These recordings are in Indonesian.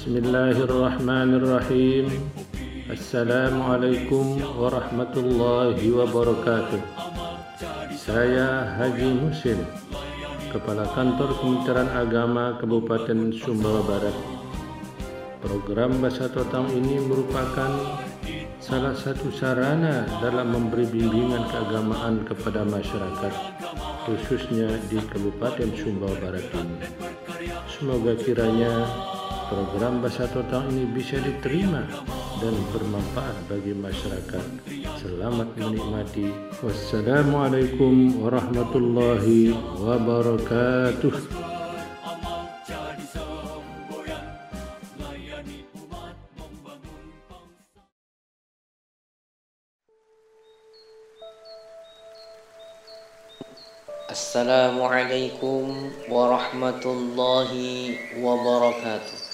بسم الله الرحمن الرحيم السلام عليكم ورحمة الله وبركاته Saya Haji Musin Kepala Kantor Kementerian Agama Kabupaten Sumbawa Barat Program Bahasa Totang ini merupakan salah satu sarana dalam memberi bimbingan keagamaan kepada masyarakat khususnya di Kabupaten Sumbawa Barat ini. Semoga kiranya Program Bahasa Total ini bisa diterima dan bermanfaat bagi masyarakat. Selamat menikmati. Wassalamualaikum warahmatullahi wabarakatuh. Assalamualaikum warahmatullahi wabarakatuh.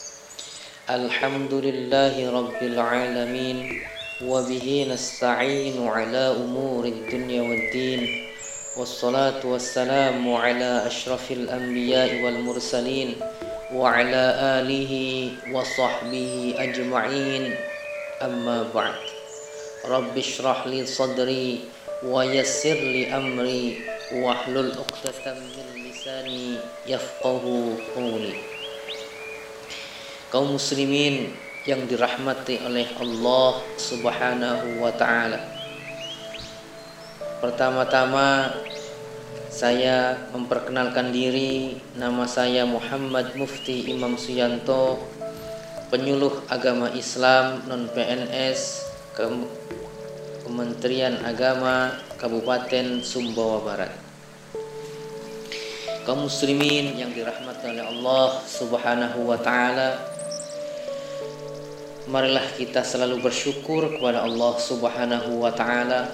الحمد لله رب العالمين وبه نستعين على أمور الدنيا والدين والصلاة والسلام على أشرف الأنبياء والمرسلين وعلى آله وصحبه أجمعين. أما بعد رب اشرح لي صدري ويسر لي أمري wahlul uqdatan min lisani yafqahu qawli kaum muslimin yang dirahmati oleh Allah Subhanahu wa taala pertama-tama saya memperkenalkan diri nama saya Muhammad Mufti Imam Suyanto penyuluh agama Islam non PNS Kementerian Agama Kabupaten Sumbawa Barat. Kaum muslimin yang dirahmati oleh Allah Subhanahu wa taala, marilah kita selalu bersyukur kepada Allah Subhanahu wa taala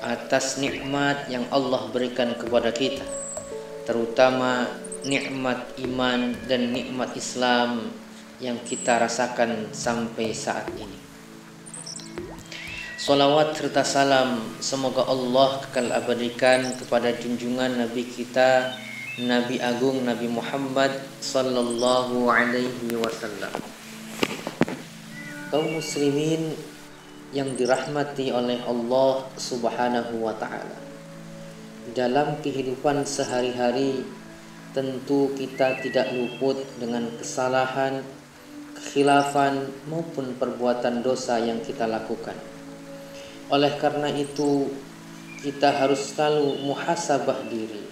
atas nikmat yang Allah berikan kepada kita, terutama nikmat iman dan nikmat Islam yang kita rasakan sampai saat ini. Salawat serta salam semoga Allah kekal abadikan kepada junjungan Nabi kita Nabi Agung Nabi Muhammad sallallahu alaihi wasallam. Kaum muslimin yang dirahmati oleh Allah Subhanahu wa taala. Dalam kehidupan sehari-hari tentu kita tidak luput dengan kesalahan, kekhilafan maupun perbuatan dosa yang kita lakukan oleh karena itu kita harus selalu muhasabah diri,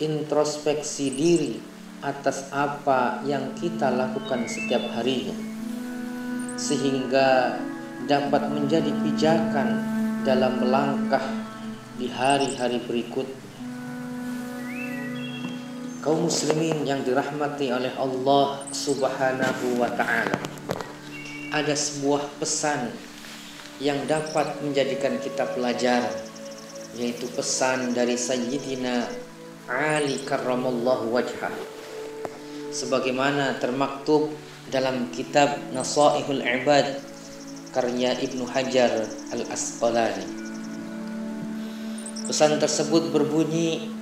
introspeksi diri atas apa yang kita lakukan setiap harinya. Sehingga dapat menjadi pijakan dalam melangkah di hari-hari berikutnya. Kaum muslimin yang dirahmati oleh Allah Subhanahu wa taala. Ada sebuah pesan yang dapat menjadikan kita pelajaran yaitu pesan dari Sayyidina Ali karramallahu wajhah sebagaimana termaktub dalam kitab Nasaihul Ibad karya Ibnu Hajar Al-Asqalani. Pesan tersebut berbunyi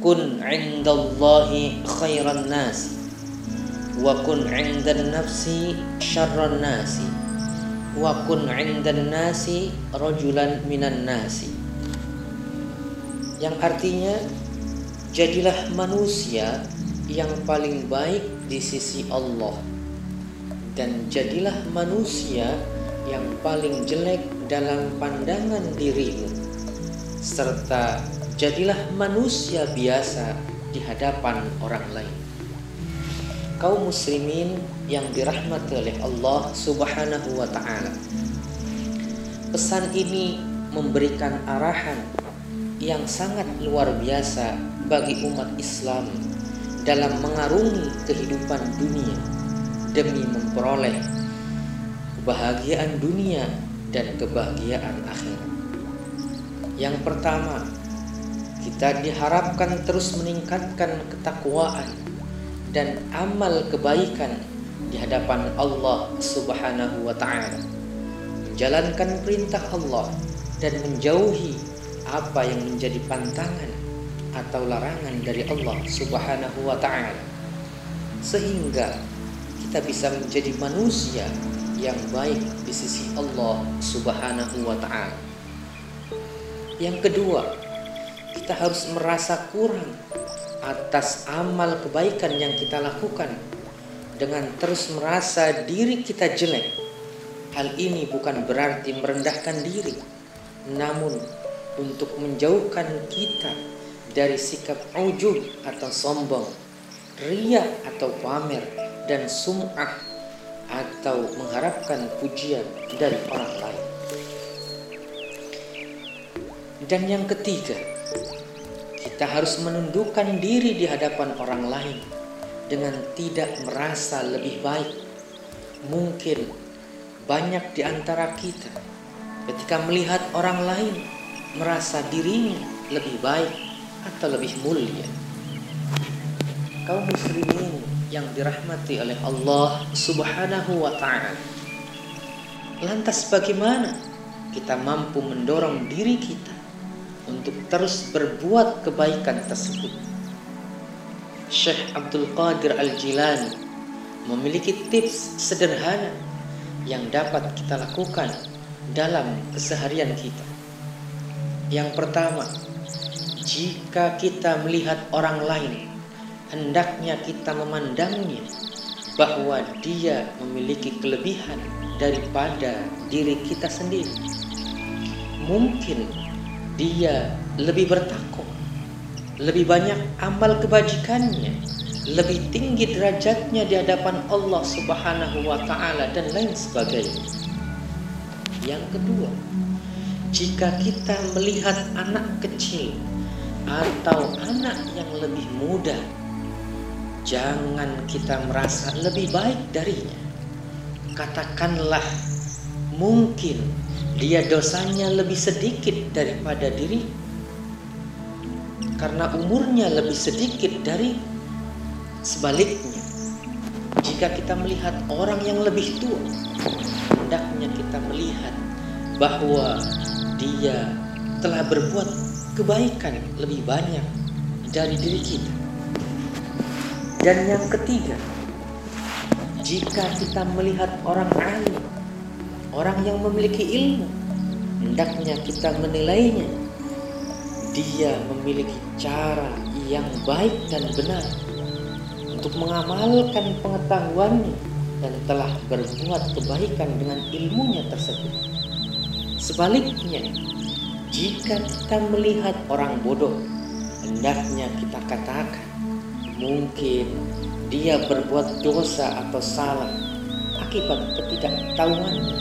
kun indallahi khairan nas wa kun indan nafsi syarran nasi wa kun 'indan nasi rajulan minan nasi. Yang artinya jadilah manusia yang paling baik di sisi Allah dan jadilah manusia yang paling jelek dalam pandangan dirimu. Serta jadilah manusia biasa di hadapan orang lain. Kaum muslimin yang dirahmati oleh Allah Subhanahu wa taala. Pesan ini memberikan arahan yang sangat luar biasa bagi umat Islam dalam mengarungi kehidupan dunia demi memperoleh kebahagiaan dunia dan kebahagiaan akhirat. Yang pertama, kita diharapkan terus meningkatkan ketakwaan dan amal kebaikan di hadapan Allah Subhanahu wa taala. Menjalankan perintah Allah dan menjauhi apa yang menjadi pantangan atau larangan dari Allah Subhanahu wa taala. Sehingga kita bisa menjadi manusia yang baik di sisi Allah Subhanahu wa taala. Yang kedua, kita harus merasa kurang atas amal kebaikan yang kita lakukan dengan terus merasa diri kita jelek. Hal ini bukan berarti merendahkan diri, namun untuk menjauhkan kita dari sikap ujub atau sombong, ria atau pamer, dan sum'ah atau mengharapkan pujian dari orang lain. Dan yang ketiga, kita harus menundukkan diri di hadapan orang lain dengan tidak merasa lebih baik. Mungkin banyak di antara kita ketika melihat orang lain merasa dirinya lebih baik atau lebih mulia. Kaum muslimin yang dirahmati oleh Allah Subhanahu wa taala. Lantas bagaimana kita mampu mendorong diri kita untuk terus berbuat kebaikan tersebut. Syekh Abdul Qadir Al-Jilani memiliki tips sederhana yang dapat kita lakukan dalam keseharian kita. Yang pertama, jika kita melihat orang lain, hendaknya kita memandangnya bahwa dia memiliki kelebihan daripada diri kita sendiri. Mungkin dia lebih bertakwa, lebih banyak amal kebajikannya, lebih tinggi derajatnya di hadapan Allah Subhanahu wa taala dan lain sebagainya. Yang kedua, jika kita melihat anak kecil atau anak yang lebih muda, jangan kita merasa lebih baik darinya. Katakanlah mungkin dia dosanya lebih sedikit daripada diri. Karena umurnya lebih sedikit dari sebaliknya. Jika kita melihat orang yang lebih tua hendaknya kita melihat bahwa dia telah berbuat kebaikan lebih banyak dari diri kita dan yang ketiga jika kita melihat orang alim orang yang memiliki ilmu hendaknya kita menilainya. Dia memiliki cara yang baik dan benar untuk mengamalkan pengetahuannya dan telah berbuat kebaikan dengan ilmunya tersebut. Sebaliknya jika kita melihat orang bodoh hendaknya kita katakan mungkin dia berbuat dosa atau salah akibat ketidaktahuannya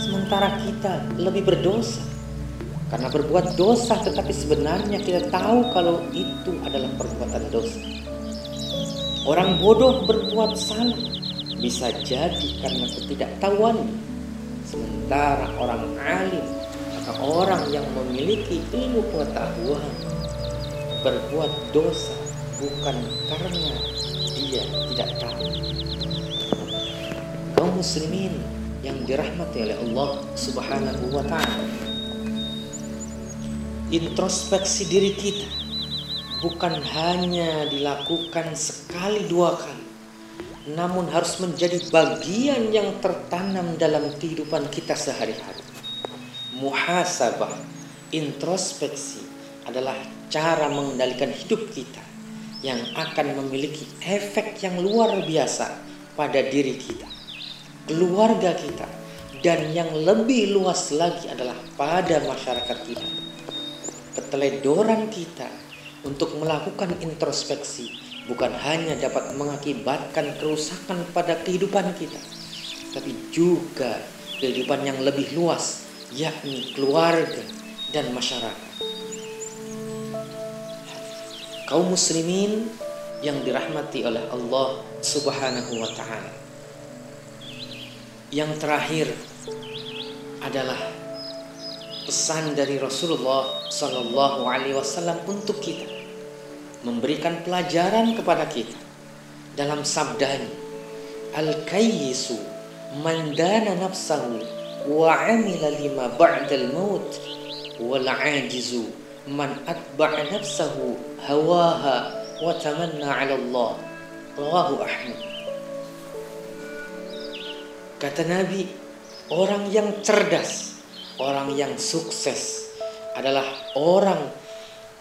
sementara kita lebih berdosa karena berbuat dosa tetapi sebenarnya kita tahu kalau itu adalah perbuatan dosa. Orang bodoh berbuat salah bisa jadi karena ketidaktahuan. Sementara orang alim atau orang yang memiliki ilmu pengetahuan berbuat dosa bukan karena dia tidak tahu. Kaum muslimin yang dirahmati oleh Allah Subhanahu wa taala. Introspeksi diri kita bukan hanya dilakukan sekali dua kali, namun harus menjadi bagian yang tertanam dalam kehidupan kita sehari-hari. Muhasabah, introspeksi adalah cara mengendalikan hidup kita yang akan memiliki efek yang luar biasa pada diri kita keluarga kita, dan yang lebih luas lagi adalah pada masyarakat kita. Keteledoran kita untuk melakukan introspeksi bukan hanya dapat mengakibatkan kerusakan pada kehidupan kita, tapi juga kehidupan yang lebih luas, yakni keluarga dan masyarakat. Kaum muslimin yang dirahmati oleh Allah Subhanahu wa taala. Yang terakhir adalah pesan dari Rasulullah Sallallahu Alaihi Wasallam untuk kita memberikan pelajaran kepada kita dalam sabdanya al kayyisu man dana nafsahu wa amila lima ba'dal maut wal ajizu man atba'a nafsahu wa tamanna 'ala Allah. Rawahu Ahmad. Kata Nabi, orang yang cerdas, orang yang sukses adalah orang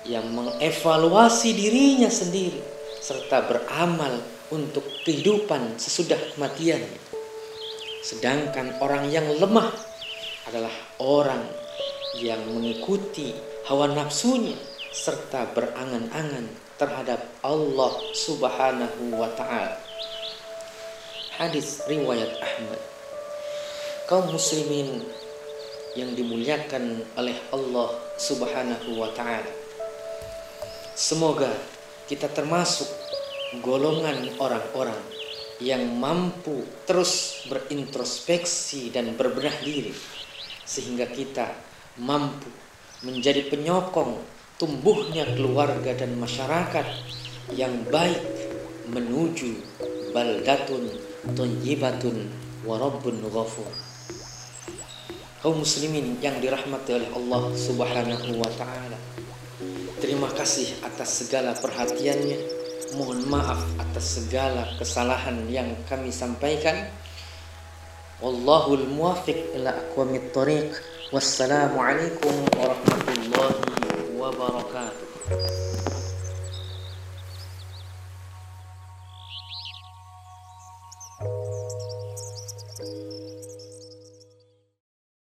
yang mengevaluasi dirinya sendiri serta beramal untuk kehidupan sesudah kematian. Sedangkan orang yang lemah adalah orang yang mengikuti hawa nafsunya serta berangan-angan terhadap Allah Subhanahu wa taala. Hadis riwayat Ahmad. Kaum muslimin yang dimuliakan oleh Allah Subhanahu wa taala. Semoga kita termasuk golongan orang-orang yang mampu terus berintrospeksi dan berbenah diri sehingga kita mampu menjadi penyokong tumbuhnya keluarga dan masyarakat yang baik menuju baldatun thayyibatun wa rabbun ghafur. Kaum muslimin yang dirahmati oleh Allah Subhanahu wa taala. Terima kasih atas segala perhatiannya. Mohon maaf atas segala kesalahan yang kami sampaikan. Wallahul muwafiq ila aqwamit thoriq. Wassalamualaikum warahmatullahi wabarakatuh.